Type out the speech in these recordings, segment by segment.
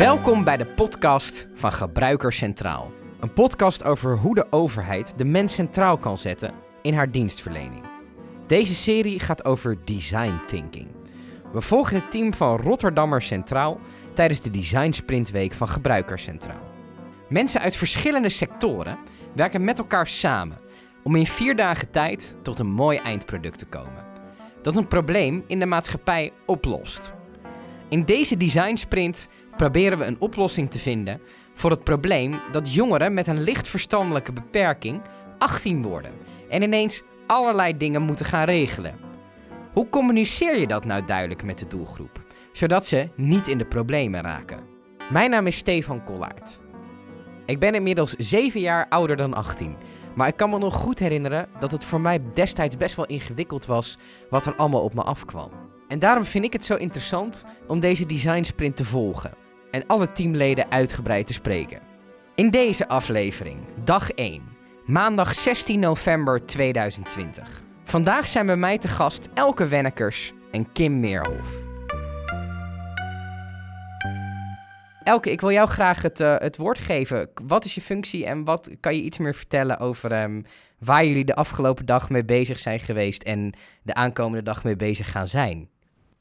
Welkom bij de podcast van Gebruiker Centraal. Een podcast over hoe de overheid de mens centraal kan zetten in haar dienstverlening. Deze serie gaat over design thinking. We volgen het team van Rotterdammer Centraal tijdens de Design Sprintweek van Gebruiker Centraal. Mensen uit verschillende sectoren werken met elkaar samen om in vier dagen tijd tot een mooi eindproduct te komen. Dat een probleem in de maatschappij oplost. In deze design sprint proberen we een oplossing te vinden voor het probleem dat jongeren met een licht verstandelijke beperking 18 worden en ineens allerlei dingen moeten gaan regelen. Hoe communiceer je dat nou duidelijk met de doelgroep, zodat ze niet in de problemen raken? Mijn naam is Stefan Kollaert. Ik ben inmiddels 7 jaar ouder dan 18, maar ik kan me nog goed herinneren dat het voor mij destijds best wel ingewikkeld was wat er allemaal op me afkwam. En daarom vind ik het zo interessant om deze design sprint te volgen en alle teamleden uitgebreid te spreken. In deze aflevering, dag 1, maandag 16 november 2020. Vandaag zijn bij mij te gast Elke Wennekers en Kim Meerhof. Elke, ik wil jou graag het, uh, het woord geven. Wat is je functie en wat kan je iets meer vertellen over um, waar jullie de afgelopen dag mee bezig zijn geweest en de aankomende dag mee bezig gaan zijn?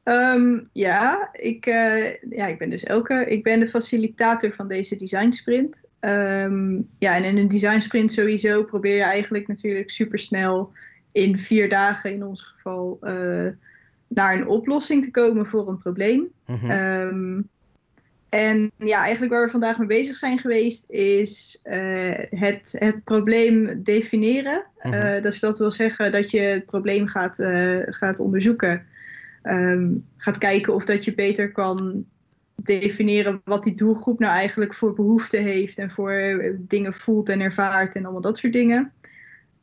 Um, ja, ik, uh, ja, ik ben dus Elke. Ik ben de facilitator van deze design sprint. Um, ja, en in een design sprint sowieso probeer je eigenlijk natuurlijk supersnel in vier dagen in ons geval uh, naar een oplossing te komen voor een probleem. Mm -hmm. um, en ja, eigenlijk waar we vandaag mee bezig zijn geweest is uh, het, het probleem definiëren. Mm -hmm. dus dat wil zeggen dat je het probleem gaat, gaat onderzoeken. Um, gaat kijken of dat je beter kan definiëren wat die doelgroep nou eigenlijk voor behoeften heeft en voor dingen voelt en ervaart en allemaal dat soort dingen.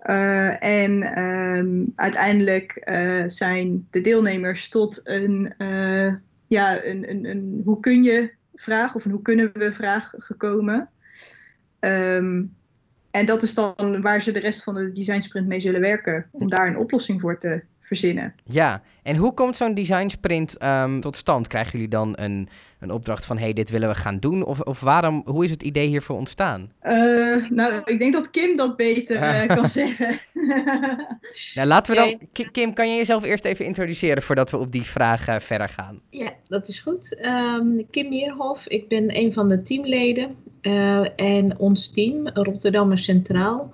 Uh, en um, uiteindelijk uh, zijn de deelnemers tot een, ja, een, een, hoe kun je vraag of een hoe kunnen we vraag gekomen. Um, en dat is dan waar ze de rest van de design sprint mee zullen werken, om daar een oplossing voor te verzinnen. Ja, en hoe komt zo'n design sprint um, tot stand? Krijgen jullie dan een, een opdracht van, hey, dit willen we gaan doen? Of, of waarom, hoe is het idee hiervoor ontstaan? Uh, nou, ik denk dat Kim dat beter uh, kan zeggen. nou, laten we dan... Kim, kan je jezelf eerst even introduceren voordat we op die vraag uh, verder gaan? Ja, dat is goed. Um, Kim Meerhof, ik ben een van de teamleden. en ons team, Rotterdam Centraal...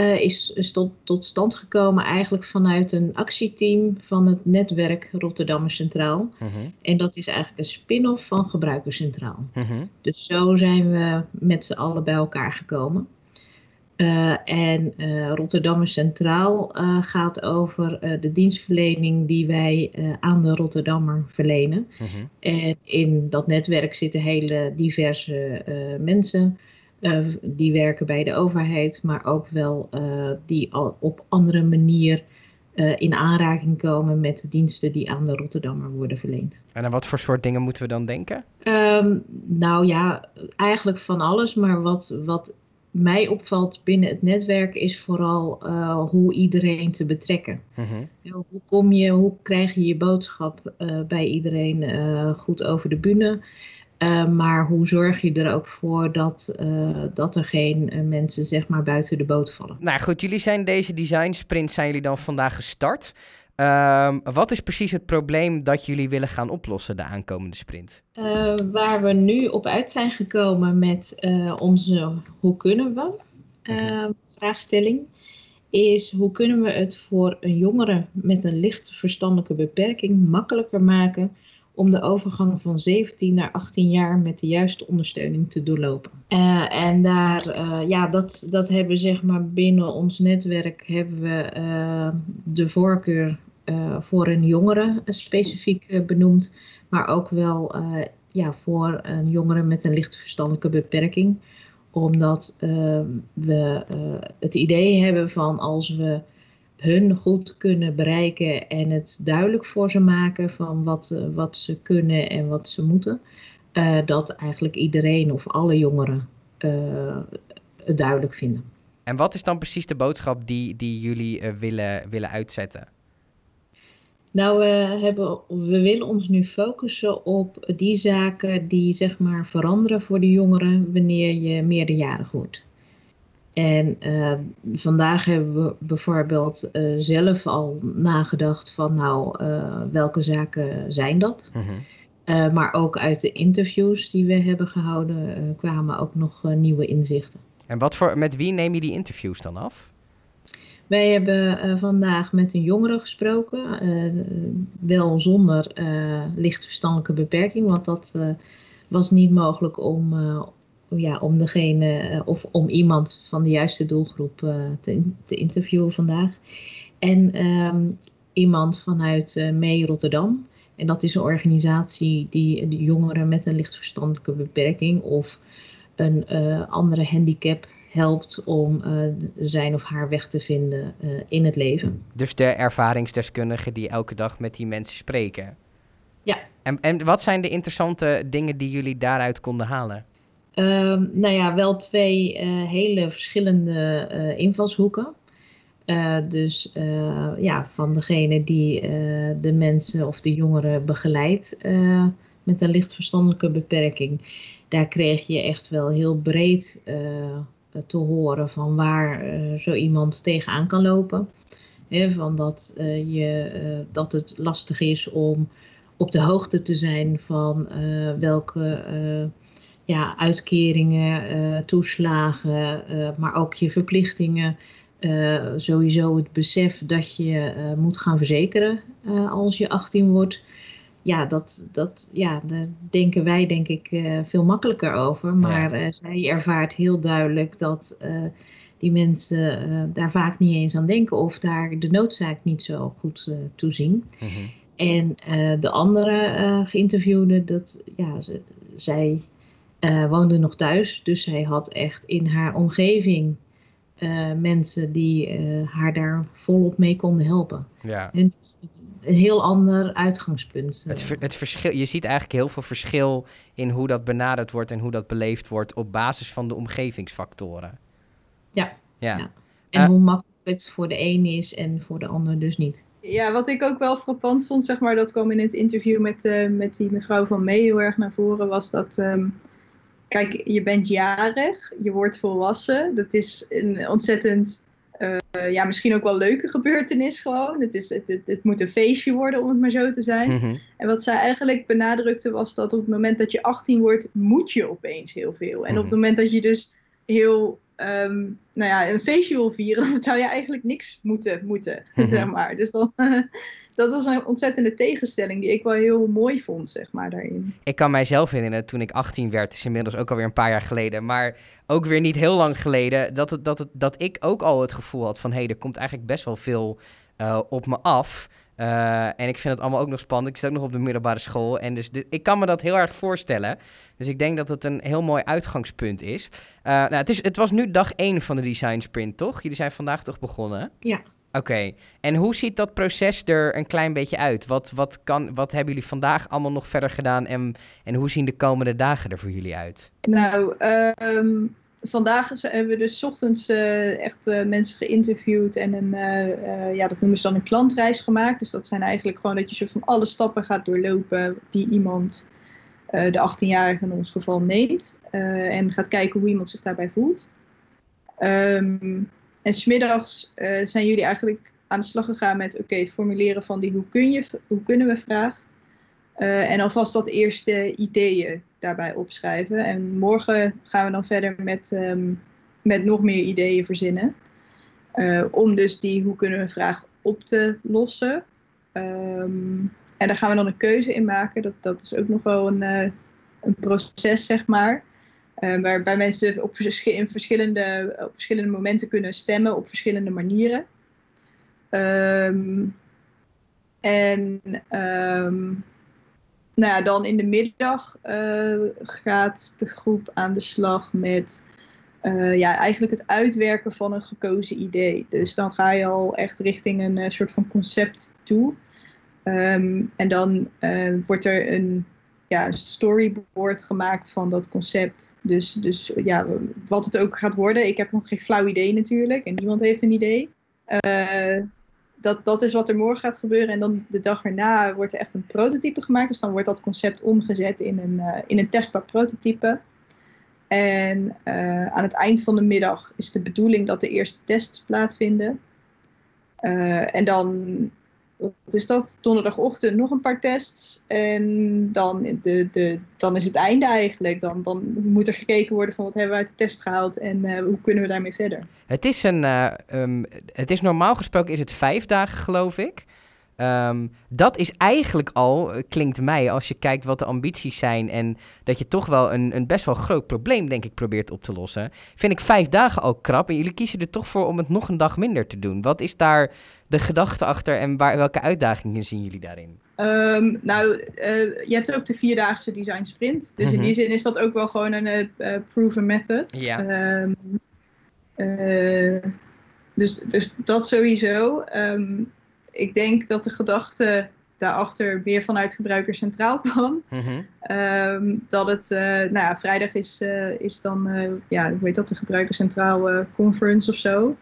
Uh, is, is tot, tot, stand gekomen eigenlijk vanuit een actieteam van het netwerk Rotterdam Centraal. Uh -huh. En dat is eigenlijk een spin-off van Gebruiker Centraal. Uh -huh. Dus zo zijn we met z'n allen bij elkaar gekomen. Uh, en Rotterdam Centraal gaat over de dienstverlening die wij aan de Rotterdammer verlenen. -huh. En in dat netwerk zitten hele diverse mensen. Uh, die werken bij de overheid, maar ook wel uh, die al op andere manier uh, in aanraking komen met de diensten die aan de Rotterdammer worden verleend. En aan wat voor soort dingen moeten we dan denken? Um, nou ja, eigenlijk van alles, maar wat, wat mij opvalt binnen het netwerk is vooral hoe iedereen te betrekken. -huh. Hoe kom je, hoe krijg je je boodschap bij iedereen goed over de bühne? Uh, maar hoe zorg je er ook voor dat, uh, dat er geen uh, mensen zeg maar buiten de boot vallen? Nou goed, jullie zijn deze design sprint zijn jullie dan vandaag gestart. Ehm, wat is precies het probleem dat jullie willen gaan oplossen de aankomende sprint? waar we nu op uit zijn gekomen met onze hoe kunnen we -huh. vraagstelling is hoe kunnen we het voor een jongere met een licht verstandelijke beperking makkelijker maken om de overgang van 17 naar 18 jaar met de juiste ondersteuning te doorlopen. Uh, en daar, uh, ja, dat, dat hebben zeg maar binnen ons netwerk hebben we uh, de voorkeur voor een jongere specifiek benoemd, maar ook wel ja, voor een jongere met een lichte verstandelijke beperking. Omdat we het idee hebben van als we hun goed kunnen bereiken en het duidelijk voor ze maken van wat, wat ze kunnen en wat ze moeten. Uh, dat eigenlijk iedereen of alle jongeren uh, het duidelijk vinden. En wat is dan precies de boodschap die, die jullie uh, willen, willen uitzetten? Nou, we, hebben, we willen ons nu focussen op die zaken die zeg maar veranderen voor de jongeren wanneer je meerderjarig wordt. En uh, vandaag hebben we bijvoorbeeld uh, zelf al nagedacht van nou, uh, welke zaken zijn dat? Mm -hmm. maar ook uit de interviews die we hebben gehouden kwamen ook nog nieuwe inzichten. En wat voor, met wie neem je die interviews dan af? Wij hebben vandaag met een jongere gesproken, wel zonder licht verstandelijke beperking, want dat was niet mogelijk om ja, om degene eh, of om iemand van de juiste doelgroep uh, te, te, interviewen vandaag. En um, iemand vanuit uh, Mee Rotterdam. En dat is een organisatie die de jongeren met een licht verstandelijke beperking of een uh, andere handicap helpt om zijn of haar weg te vinden in het leven. Dus de ervaringsdeskundigen die elke dag met die mensen spreken. Ja. En, en wat zijn de interessante dingen die jullie daaruit konden halen? Uh, nou ja, wel twee uh, hele verschillende uh, invalshoeken. Uh, dus ja, van degene die de mensen of de jongeren begeleidt met een licht verstandelijke beperking. Daar kreeg je echt wel heel breed te horen van waar zo iemand tegenaan kan lopen. Van dat, je, dat het lastig is om op de hoogte te zijn van welke ja, uitkeringen, uh, toeslagen, uh, maar ook je verplichtingen. Uh, sowieso het besef dat je moet gaan verzekeren als je 18 wordt. Ja, dat, dat, ja, daar denken wij denk ik veel makkelijker over. Maar ja. zij ervaart heel duidelijk dat die mensen daar vaak niet eens aan denken of daar de noodzaak niet zo goed toe zien. Mm -hmm. En de andere geïnterviewde, dat ja, ze, zij uh, woonde nog thuis, dus zij had echt in haar omgeving uh, mensen die uh, haar daar volop mee konden helpen. Ja. En een heel ander uitgangspunt. Het, ver, het verschil, je ziet eigenlijk heel veel verschil in hoe dat benaderd wordt en hoe dat beleefd wordt op basis van de omgevingsfactoren. Ja. ja. ja. En hoe makkelijk het voor de een is en voor de ander dus niet. Ja, wat ik ook wel frappant vond, zeg maar, dat kwam in het interview met, met die mevrouw van Mee heel erg naar voren, was dat. Um, kijk, je bent jarig, je wordt volwassen. Dat is een ontzettend, uh, ja, misschien ook wel leuke gebeurtenis gewoon. Het, is, het, het, het, moet een feestje worden, om het maar zo te zijn. Mm -hmm. En wat zij eigenlijk benadrukte was dat op het moment dat je 18 wordt, moet je opeens heel veel. En mm -hmm. op het moment dat je dus heel um, nou ja, een feestje wil vieren, dan zou je eigenlijk niks moeten, moeten mm -hmm. zeg maar. Dus dan, dat was een ontzettende tegenstelling die ik wel heel mooi vond, zeg maar, daarin. Ik kan mijzelf herinneren, toen ik 18 werd, is inmiddels ook alweer een paar jaar geleden, maar ook weer niet heel lang geleden, dat, het, dat, het, dat ik ook al het gevoel had van, hé, hey, er komt eigenlijk best wel veel uh, op me af. Uh, en ik vind het allemaal ook nog spannend. Ik zit ook nog op de middelbare school. En dus de, ik kan me dat heel erg voorstellen. Dus ik denk dat het een heel mooi uitgangspunt is. Uh, nou, het, is het was nu dag 1 van de design sprint, toch? Jullie zijn vandaag toch begonnen? Ja. Oké. En hoe ziet dat proces er een klein beetje uit? Wat, wat, kan, wat hebben jullie vandaag allemaal nog verder gedaan? En, en hoe zien de komende dagen er voor jullie uit? Nou, um, vandaag hebben we dus ochtends uh, echt uh, mensen geïnterviewd en een, uh, ja, dat noemen ze dan een klantreis gemaakt. Dus dat zijn eigenlijk gewoon dat je soort van alle stappen gaat doorlopen die iemand, de 18-jarige in ons geval, neemt. en gaat kijken hoe iemand zich daarbij voelt. Um, en smiddags zijn jullie eigenlijk aan de slag gegaan met oké, het formuleren van die hoe, kun je, hoe kunnen we vraag. en alvast dat eerste ideeën daarbij opschrijven. En morgen gaan we dan verder met, um, met nog meer ideeën verzinnen. Uh, om dus die hoe kunnen we vraag op te lossen. Um, en daar gaan we dan een keuze in maken. Dat, dat is ook nog wel een, uh, een proces, zeg maar. Uh, waarbij mensen op, in verschillende, op verschillende momenten kunnen stemmen op verschillende manieren. Um, en um, nou ja, dan in de middag uh, gaat de groep aan de slag met ja, eigenlijk het uitwerken van een gekozen idee. Dus dan ga je al echt richting een soort van concept toe. Um, en dan wordt er een ja, storyboard gemaakt van dat concept. Dus, dus ja, wat het ook gaat worden. Ik heb nog geen flauw idee natuurlijk en niemand heeft een idee. dat, dat is wat er morgen gaat gebeuren. En dan de dag erna wordt er echt een prototype gemaakt. Dus dan wordt dat concept omgezet in een, uh, in een testbaar prototype. En uh, aan het eind van de middag is de bedoeling dat de eerste tests plaatsvinden. En dan is dat? Donderdagochtend nog een paar tests. En dan, de, de, dan is het einde eigenlijk. Dan, dan moet er gekeken worden van wat hebben we uit de test gehaald en uh, hoe kunnen we daarmee verder. Het is, een, uh, um, het is normaal gesproken is het vijf dagen geloof ik. Um, dat is eigenlijk al, klinkt mij, als je kijkt wat de ambities zijn en dat je toch wel een, een best wel groot probleem, denk ik, probeert op te lossen. Vind ik vijf dagen al krap en jullie kiezen er toch voor om het nog een dag minder te doen. Wat is daar de gedachte achter en waar, welke uitdagingen zien jullie daarin? Um, nou, uh, je hebt ook de vierdaagse design sprint. Dus mm -hmm. in die zin is dat ook wel gewoon een uh, proven method. Ja. Um, uh, dus, dus dat sowieso. Um, ik denk dat de gedachte daarachter weer vanuit gebruiker centraal kwam. Mm -hmm. um, dat het, uh, nou ja, vrijdag is, uh, is dan, uh, ja, hoe heet dat, de gebruiker centraal conference of zo.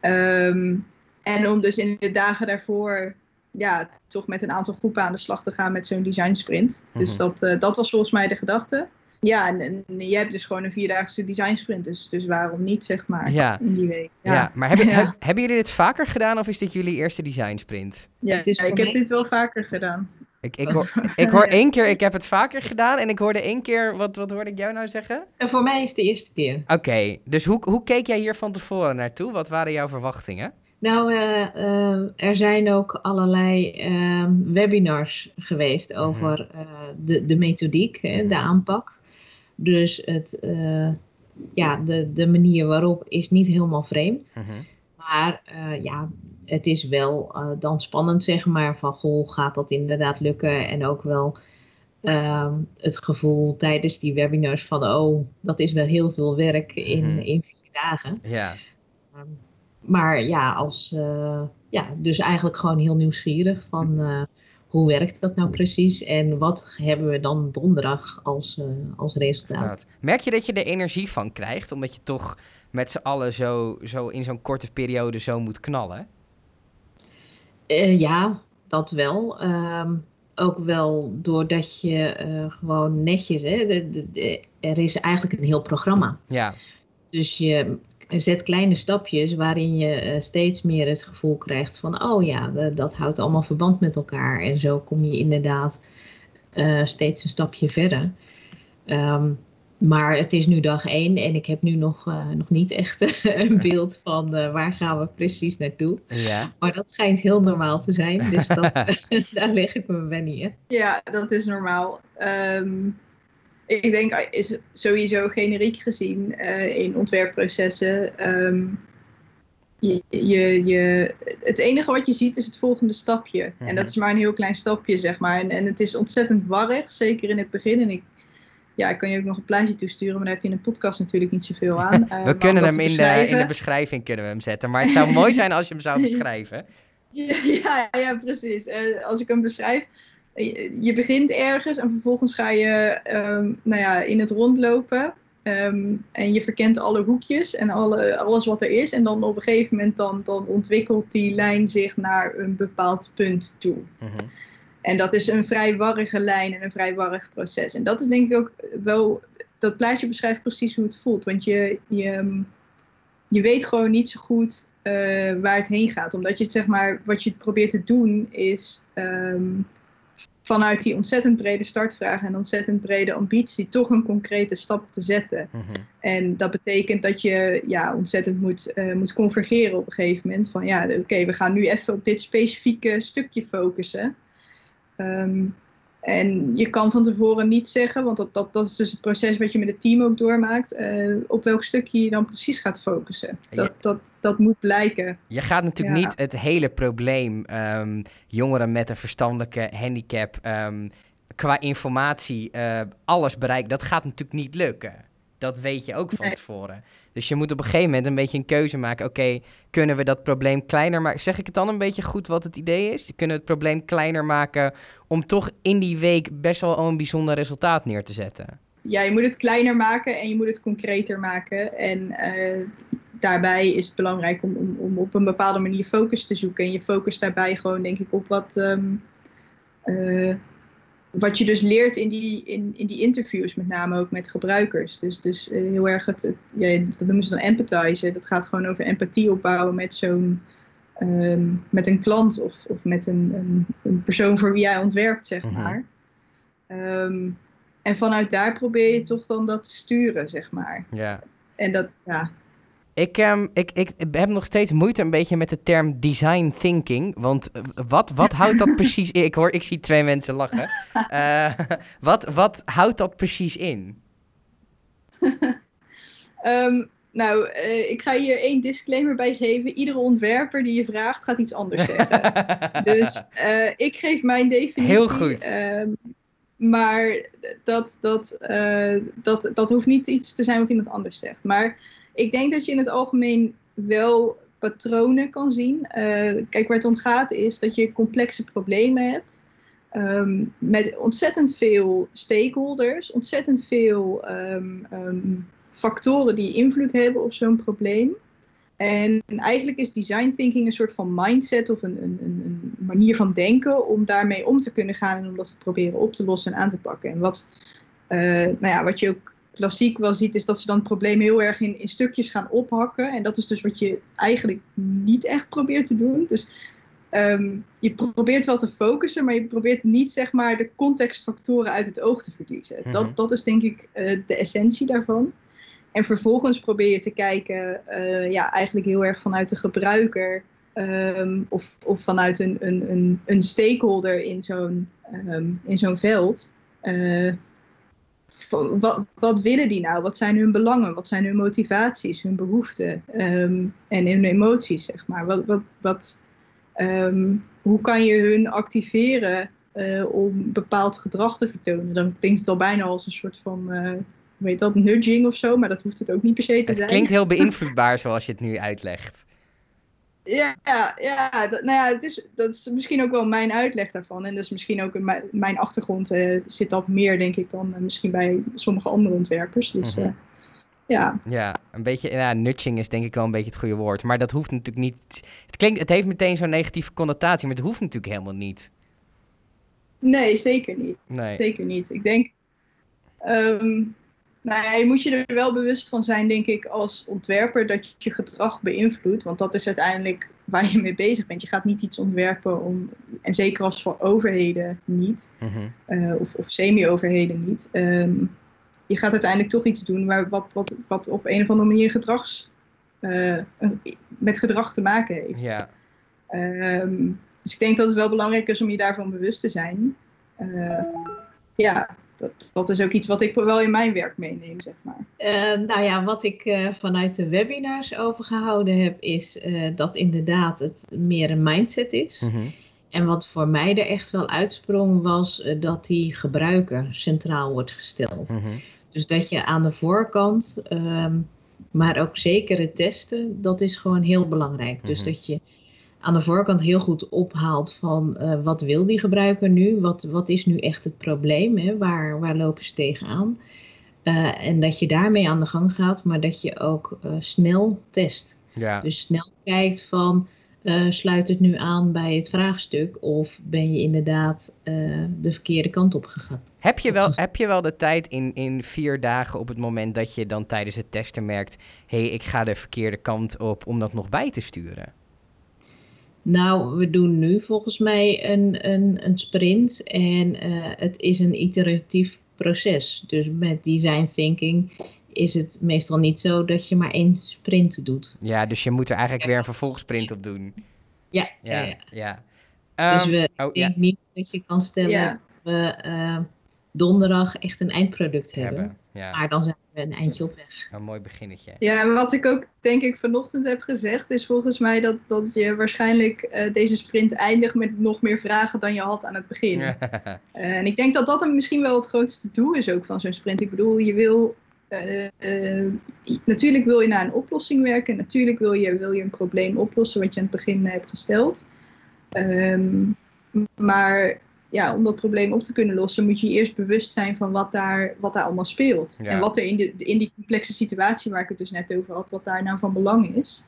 Um, en om dus in de dagen daarvoor, ja, toch met een aantal groepen aan de slag te gaan met zo'n design sprint. Mm -hmm. Dus dat, dat was volgens mij de gedachte. Ja, en, en je hebt dus gewoon een vierdaagse design sprint. Dus, dus waarom niet, zeg maar, ja. in die week. Ja, ja maar hebben, ja. Heb, hebben jullie dit vaker gedaan of is dit jullie eerste design sprint? Ja, het is ik heb dit wel vaker gedaan. Ik, ik, hoor, ik hoor één keer, ik heb het vaker gedaan en ik hoorde één keer, wat, wat hoorde ik jou nou zeggen? En voor mij is het de eerste keer. Oké, okay, dus hoe, hoe keek jij hier van tevoren naartoe? Wat waren jouw verwachtingen? Nou, uh, uh, er zijn ook allerlei uh, webinars geweest over de, de methodiek, hè, de aanpak. Dus het, uh, ja, de, de manier waarop is niet helemaal vreemd. Uh -huh. Maar uh, ja, het is wel uh, dan spannend, zeg maar, van goh, gaat dat inderdaad lukken? En ook wel het gevoel tijdens die webinars van, oh, dat is wel heel veel werk in, Mhm. in vier dagen. Ja, Ehm, maar ja, als, ja, dus eigenlijk gewoon heel nieuwsgierig van hoe werkt dat nou precies en wat hebben we dan donderdag als, uh, als resultaat. Merk je dat je er energie van krijgt, omdat je toch met z'n allen zo, zo in zo'n korte periode zo moet knallen? Uh, ja, dat wel. Um, ook wel doordat je uh, gewoon netjes, hè, de, de, de, er is eigenlijk een heel programma. Ja. Dus je zet kleine stapjes waarin je uh, steeds meer het gevoel krijgt van, oh ja, dat houdt allemaal verband met elkaar. En zo kom je inderdaad uh, steeds een stapje verder. Um, maar het is nu dag één en ik heb nu nog, uh, nog niet echt een beeld van waar gaan we precies naartoe. Ja. Maar dat schijnt heel normaal te zijn, dus dat, daar leg ik me bij neer. Ja, dat is normaal. Um ik denk, is sowieso generiek gezien uh, in ontwerpprocessen. Um, je, je, je, het enige wat je ziet is het volgende stapje. Mm -hmm. En dat is maar een heel klein stapje, zeg maar. En, en het is ontzettend warrig, zeker in het begin. En ik, ja, ik kan je ook nog een plaatje toesturen, maar daar heb je in een podcast natuurlijk niet zoveel aan. Uh, we kunnen hem in de, in de beschrijving kunnen we hem zetten. Maar het zou mooi zijn als je hem zou beschrijven. ja, ja, ja, precies. Uh, als ik hem beschrijf, je begint ergens en vervolgens ga je um, nou ja, in het rondlopen. Um, en je verkent alle hoekjes en alle, alles wat er is. En dan op een gegeven moment dan, dan ontwikkelt die lijn zich naar een bepaald punt toe. -hmm. En dat is een vrij warrige lijn en een vrij warrig proces. En dat is denk ik ook wel, dat plaatje beschrijft precies hoe het voelt. Want je, je, je weet gewoon niet zo goed uh, waar het heen gaat. Omdat je het zeg maar, wat je probeert te doen is... Um, vanuit die ontzettend brede startvraag en ontzettend brede ambitie toch een concrete stap te zetten. Mm -hmm. En dat betekent dat je ja, ontzettend moet, uh, moet convergeren op een gegeven moment. Van ja, oké, okay, we gaan nu even op dit specifieke stukje focussen. Um, en je kan van tevoren niet zeggen, want dat, dat, dat is dus het proces wat je met het team ook doormaakt, uh, op welk stukje je dan precies gaat focussen. Dat, dat, dat moet blijken. Je gaat natuurlijk ja. niet het hele probleem um, jongeren met een verstandelijke handicap um, qua informatie uh, alles bereiken. Dat gaat natuurlijk niet lukken. Dat weet je ook van nee. tevoren. Dus je moet op een gegeven moment een beetje een keuze maken. Oké, okay, kunnen we dat probleem kleiner maken? Zeg ik het dan een beetje goed wat het idee is? Kunnen we het probleem kleiner maken om toch in die week best wel een bijzonder resultaat neer te zetten? Ja, je moet het kleiner maken en je moet het concreter maken. En uh, daarbij is het belangrijk om, om, om op een bepaalde manier focus te zoeken. En je focus daarbij gewoon, denk ik, op wat, ehm, eh, wat je dus leert in die, in, in die interviews, met name ook met gebruikers. Dus, dus eh, heel erg het, ja, dat noemen ze dan empathizen. Dat gaat gewoon over empathie opbouwen met zo'n. Ehm, met een klant of, of met een, een, een, persoon voor wie jij ontwerpt, zeg Mhm. maar. Ehm, en vanuit daar probeer je toch dan dat te sturen, zeg maar. Ja. En dat, ja, Ik, ehm, ik, ik heb nog steeds moeite een beetje met de term design thinking. Want eh, wat, wat houdt dat precies in? Ik hoor, ik zie twee mensen lachen. Eh, wat, wat houdt dat precies in? Ehm, nou, eh, ik ga hier één disclaimer bij geven. Iedere ontwerper die je vraagt gaat iets anders zeggen. dus ik geef mijn definitie. Heel goed. ehm, maar dat, dat, dat, dat hoeft niet iets te zijn wat iemand anders zegt. Maar ik denk dat je in het algemeen wel patronen kan zien. Eh, kijk, waar het om gaat is dat je complexe problemen hebt. ehm, met ontzettend veel stakeholders, ontzettend veel ehm, ehm, factoren die invloed hebben op zo'n probleem. En eigenlijk is design thinking een soort van mindset of een, een, een, manier van denken om daarmee om te kunnen gaan en om dat te proberen op te lossen en aan te pakken. En wat, eh, nou ja, wat je ook klassiek wel ziet, is dat ze dan het probleem heel erg in, in stukjes gaan ophakken. En dat is dus wat je eigenlijk niet echt probeert te doen. Dus ehm, je probeert wel te focussen, maar je probeert niet zeg maar de contextfactoren uit het oog te verliezen. Mhm. dat, dat is denk ik eh, de essentie daarvan. En vervolgens probeer je te kijken, eh, ja, eigenlijk heel erg vanuit de gebruiker ehm, of, of vanuit een, een, een, een stakeholder in zo'n ehm, in zo'n veld. Eh, van wat, wat willen die nou? Wat zijn hun belangen? Wat zijn hun motivaties, hun behoeften ehm, en hun emoties, zeg maar? Wat, wat, wat, ehm, hoe kan je hun activeren eh, om bepaald gedrag te vertonen? Dan klinkt het al bijna als een soort van, eh hoe heet dat, nudging of zo, maar dat hoeft het ook niet per se te Het zijn. klinkt heel beïnvloedbaar zoals je het nu uitlegt. Ja, ja, dat, nou ja, het is, dat is misschien ook wel mijn uitleg daarvan. En dat is misschien ook in mijn, mijn achtergrond eh, zit dat meer, denk ik, dan eh, misschien bij sommige andere ontwerpers. Dus Mhm. eh, ja, Ja, een beetje, ja, nudging is denk ik wel een beetje het goede woord. Maar dat hoeft natuurlijk niet. Het klinkt, het heeft meteen zo'n negatieve connotatie, maar het hoeft natuurlijk helemaal niet. nee, zeker niet. Nee. Zeker niet. Ik denk, ehm, nou je moet je er wel bewust van zijn, denk ik, als ontwerper, dat je gedrag beïnvloedt. Want dat is uiteindelijk waar je mee bezig bent. Je gaat niet iets ontwerpen om, en zeker als voor overheden niet. Mhm. eh, of, of semi-overheden niet. Ehm, je gaat uiteindelijk toch iets doen waar, wat, wat, wat op een of andere manier gedrags, eh, met gedrag te maken heeft. Ja. Ehm, dus ik denk dat het wel belangrijk is om je daarvan bewust te zijn. Eh, ja, dat, dat is ook iets wat ik wel in mijn werk meeneem, zeg maar. Eh, nou ja, wat ik eh, vanuit de webinars overgehouden heb, is eh, dat inderdaad het meer een mindset is. Mhm. En wat voor mij er echt wel uitsprong, was dat die gebruiker centraal wordt gesteld. Mhm. Dus dat je aan de voorkant, ehm, maar ook zeker het testen, dat is gewoon heel belangrijk. Dus Mhm. dat je aan de voorkant heel goed ophaalt van eh, wat wil die gebruiker nu? Wat, wat is nu echt het probleem? Hè? Waar, waar lopen ze tegenaan? Eh, en dat je daarmee aan de gang gaat, maar dat je ook eh, snel test. Ja. Dus snel kijkt van, sluit het nu aan bij het vraagstuk of ben je inderdaad de verkeerde kant op gegaan? Heb je wel, heb je wel de tijd in, in vier dagen op het moment dat je dan tijdens het testen merkt: hé, hey, ik ga de verkeerde kant op om dat nog bij te sturen? Nou, we doen nu volgens mij een, een, een sprint en eh, het is een iteratief proces. Dus met design thinking is het meestal niet zo dat je maar één sprint doet. Ja, dus je moet er eigenlijk weer een vervolgsprint op doen. Ja, Ja, ja, ja. ja. Dus Ehm, we oh, ja, denk niet dat je kan stellen Ja. dat we eh, donderdag echt een eindproduct hebben. hebben. Ja, Maar dan zijn we een eindje op weg. een mooi beginnetje. Ja, maar wat ik ook denk ik vanochtend heb gezegd, is volgens mij dat, dat je waarschijnlijk eh, deze sprint eindigt met nog meer vragen dan je had aan het begin. Eh, en ik denk dat dat dan misschien wel het grootste doel is ook van zo'n sprint. Ik bedoel, je wil. eh, eh, natuurlijk wil je naar een oplossing werken. Natuurlijk wil je, wil je een probleem oplossen wat je aan het begin hebt gesteld. Ehm, maar ja, om dat probleem op te kunnen lossen, moet je eerst bewust zijn van wat daar, wat daar allemaal speelt. Ja. En wat er in, de, in die complexe situatie waar ik het dus net over had, wat daar nou van belang is.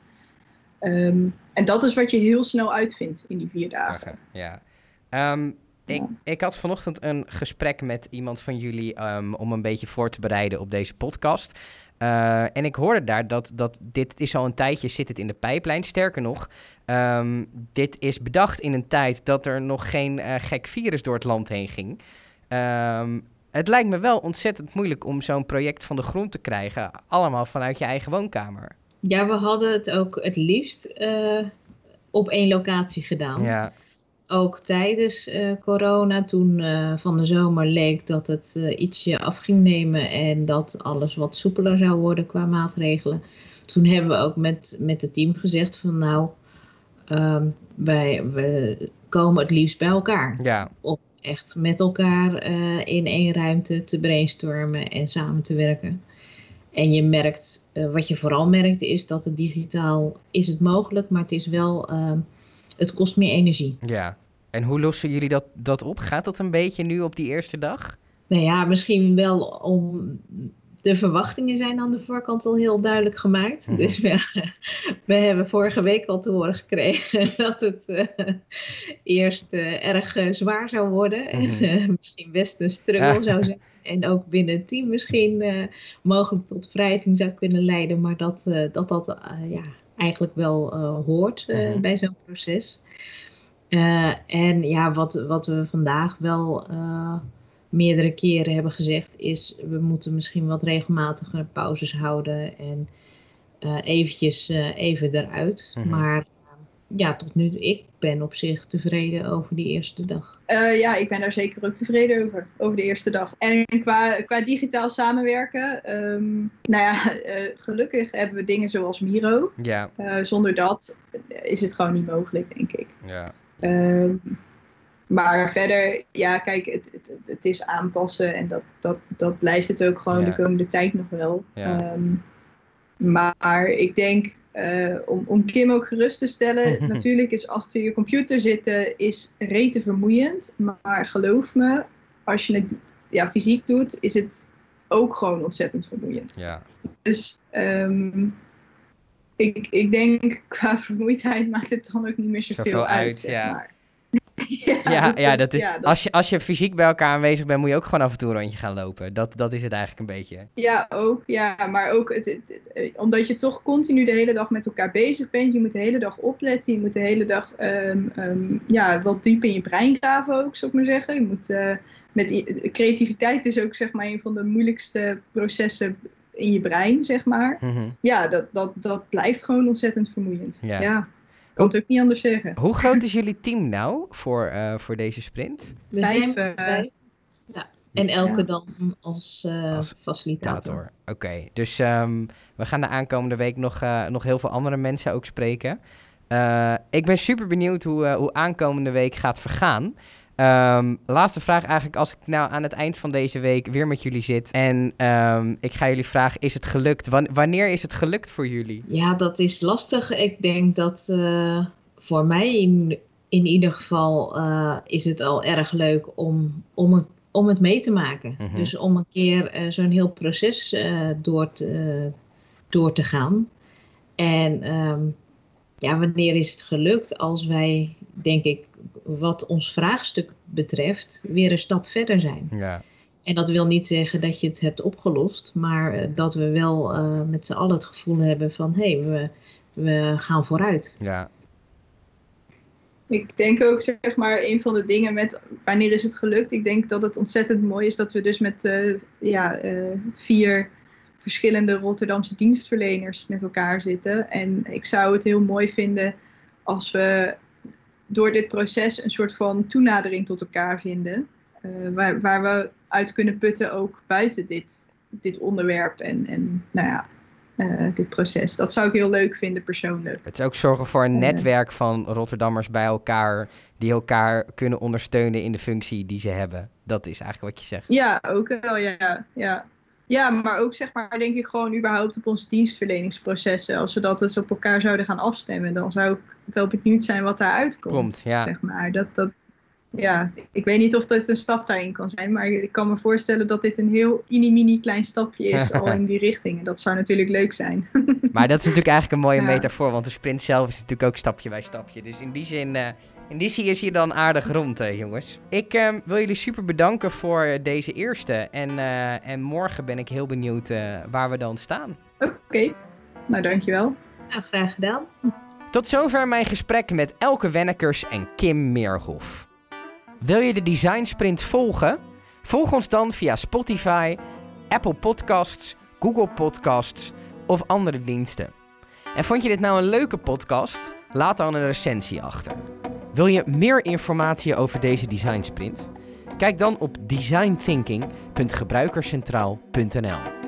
Ehm, en dat is wat je heel snel uitvindt in die vier dagen. Ja. Ehm, ik, Ja. ik had vanochtend een gesprek met iemand van jullie ehm, om een beetje voor te bereiden op deze podcast. Eh, en ik hoorde daar dat, dat dit is al een tijdje zit het in de pijplijn. Sterker nog, ehm, dit is bedacht in een tijd dat er nog geen eh, gek virus door het land heen ging. Ehm, het lijkt me wel ontzettend moeilijk om zo'n project van de grond te krijgen. Allemaal vanuit je eigen woonkamer. Ja, we hadden het ook het liefst eh, op één locatie gedaan. Ja, Ook tijdens eh, corona, toen eh, van de zomer leek dat het eh, ietsje af ging nemen en dat alles wat soepeler zou worden qua maatregelen. Toen hebben we ook met, met het team gezegd van nou, ehm, wij we komen het liefst bij elkaar. ja, Om echt met elkaar in één ruimte te brainstormen en samen te werken. En je merkt, wat je vooral merkt, is dat het digitaal is het mogelijk, maar het is wel, ehm, het kost meer energie. ja. En hoe lossen jullie dat, dat op? Gaat dat een beetje nu op die eerste dag? Nou ja, misschien wel om. De verwachtingen zijn aan de voorkant al heel duidelijk gemaakt. Mhm. Dus we, we hebben vorige week al te horen gekregen dat het eh, eerst eh, erg eh, zwaar zou worden. Mhm. En misschien best een struggle zou zijn. En ook binnen het team misschien mogelijk tot wrijving zou kunnen leiden. Maar dat dat, dat ja, eigenlijk wel eh, hoort eh, Mhm. bij zo'n proces. Eh, en ja, wat, wat we vandaag wel meerdere keren hebben gezegd, is we moeten misschien wat regelmatiger pauzes houden en eventjes even eruit. Mhm. Maar ja, tot nu toe, ik ben op zich tevreden over die eerste dag. Eh, ja, ik ben daar zeker ook tevreden over, over de eerste dag. En qua, qua digitaal samenwerken, ehm, nou ja, eh, gelukkig hebben we dingen zoals Miro. Ja, Eh, zonder dat is het gewoon niet mogelijk, denk ik. ja. Ehm, maar verder, ja, kijk, het, het, het- is aanpassen en dat, dat, dat blijft het ook gewoon Ja. de komende tijd nog wel. Ja. Ehm, maar ik denk, eh, om, om Kim ook gerust te stellen, natuurlijk is achter je computer zitten is rete vermoeiend. Maar geloof me, als je het ja, fysiek doet, is het ook gewoon ontzettend vermoeiend. ja. Dus ehm, ik, ik denk, qua vermoeidheid maakt het dan ook niet meer zoveel, Zoveel uit, uit, zeg ja. maar. Ja, Ja, dat is, ja, dat- als, je, als je fysiek bij elkaar aanwezig bent, moet je ook gewoon af en toe een rondje gaan lopen. Dat, dat is het eigenlijk een beetje. Ja, ook. Ja, maar ook het, het- het- omdat je toch continu de hele dag met elkaar bezig bent. Je moet de hele dag opletten. Je moet de hele dag ehm, ja, wat diep in je brein graven ook, zou ik maar zeggen. Je moet, eh, met creativiteit is ook zeg maar een van de moeilijkste processen in je brein, zeg maar. Mhm. Ja, dat, dat, dat blijft gewoon ontzettend vermoeiend. Ja. Kan het ook niet anders zeggen. Hoe groot is jullie team nou voor, eh, voor deze sprint? We Vijf, zijn eh, vijf. Ja. En elke Ja. dan als, eh, Als facilitator. Tator. Oké, dus ehm, we gaan de aankomende week nog, eh, nog heel veel andere mensen ook spreken. Eh, ik ben super benieuwd hoe, eh, hoe aankomende week gaat vergaan. Ehm, laatste vraag eigenlijk, als ik nou aan het eind van deze week weer met jullie zit en ehm, ik ga jullie vragen, is het gelukt? Wan- wanneer is het gelukt voor jullie? Ja, dat is lastig. Ik denk dat eh, voor mij in, in ieder geval eh, is het al erg leuk om, om, het, om het mee te maken. Mhm. Dus om een keer eh, zo'n heel proces door, te, door te gaan. En ehm, ja, wanneer is het gelukt? Als wij, denk ik, wat ons vraagstuk betreft, weer een stap verder zijn. Ja, En dat wil niet zeggen dat je het hebt opgelost, maar eh, dat we wel eh, met z'n allen het gevoel hebben van hé, hey, we, we gaan vooruit. ja, Ik denk ook, zeg maar, een van de dingen met wanneer is het gelukt. Ik denk dat het ontzettend mooi is dat we dus met eh, ja, eh, vier verschillende Rotterdamse dienstverleners met elkaar zitten. En ik zou het heel mooi vinden als we door dit proces een soort van toenadering tot elkaar vinden. eh, waar, waar we uit kunnen putten ook buiten dit, dit onderwerp en, en nou ja, eh, dit proces. Dat zou ik heel leuk vinden persoonlijk. Het is ook zorgen voor een Eh. netwerk van Rotterdammers bij elkaar, die elkaar kunnen ondersteunen in de functie die ze hebben. Dat is eigenlijk wat je zegt. Ja, ook wel, ja. ja. Ja, maar ook zeg maar, denk ik gewoon überhaupt op onze dienstverleningsprocessen. Als we dat dus op elkaar zouden gaan afstemmen, dan zou ik wel benieuwd zijn wat daaruit komt. Komt, ja. Zeg maar. dat, dat, ja, ik weet niet of dat een stap daarin kan zijn, maar ik kan me voorstellen dat dit een heel mini-mini klein stapje is al in die richting. En dat zou natuurlijk leuk zijn. maar dat is natuurlijk eigenlijk een mooie Ja. metafoor, want de sprint zelf is natuurlijk ook stapje bij stapje. Dus in die zin, eh, in die zin is hier dan aardig rond, eh, jongens. Ik eh, wil jullie super bedanken voor eh, deze eerste. En, eh, en morgen ben ik heel benieuwd eh, waar we dan staan. Oké, nou dankjewel. Nou, graag gedaan. Tot zover mijn gesprek met Elke Wennekers en Kim Meerhof. Wil je de Design Sprint volgen? Volg ons dan via Spotify, Apple Podcasts, Google Podcasts of andere diensten. En vond je dit nou een leuke podcast? Laat dan een recensie achter. Wil je meer informatie over deze Design Sprint? Kijk dan op designthinking.gebruikerscentraal.nl.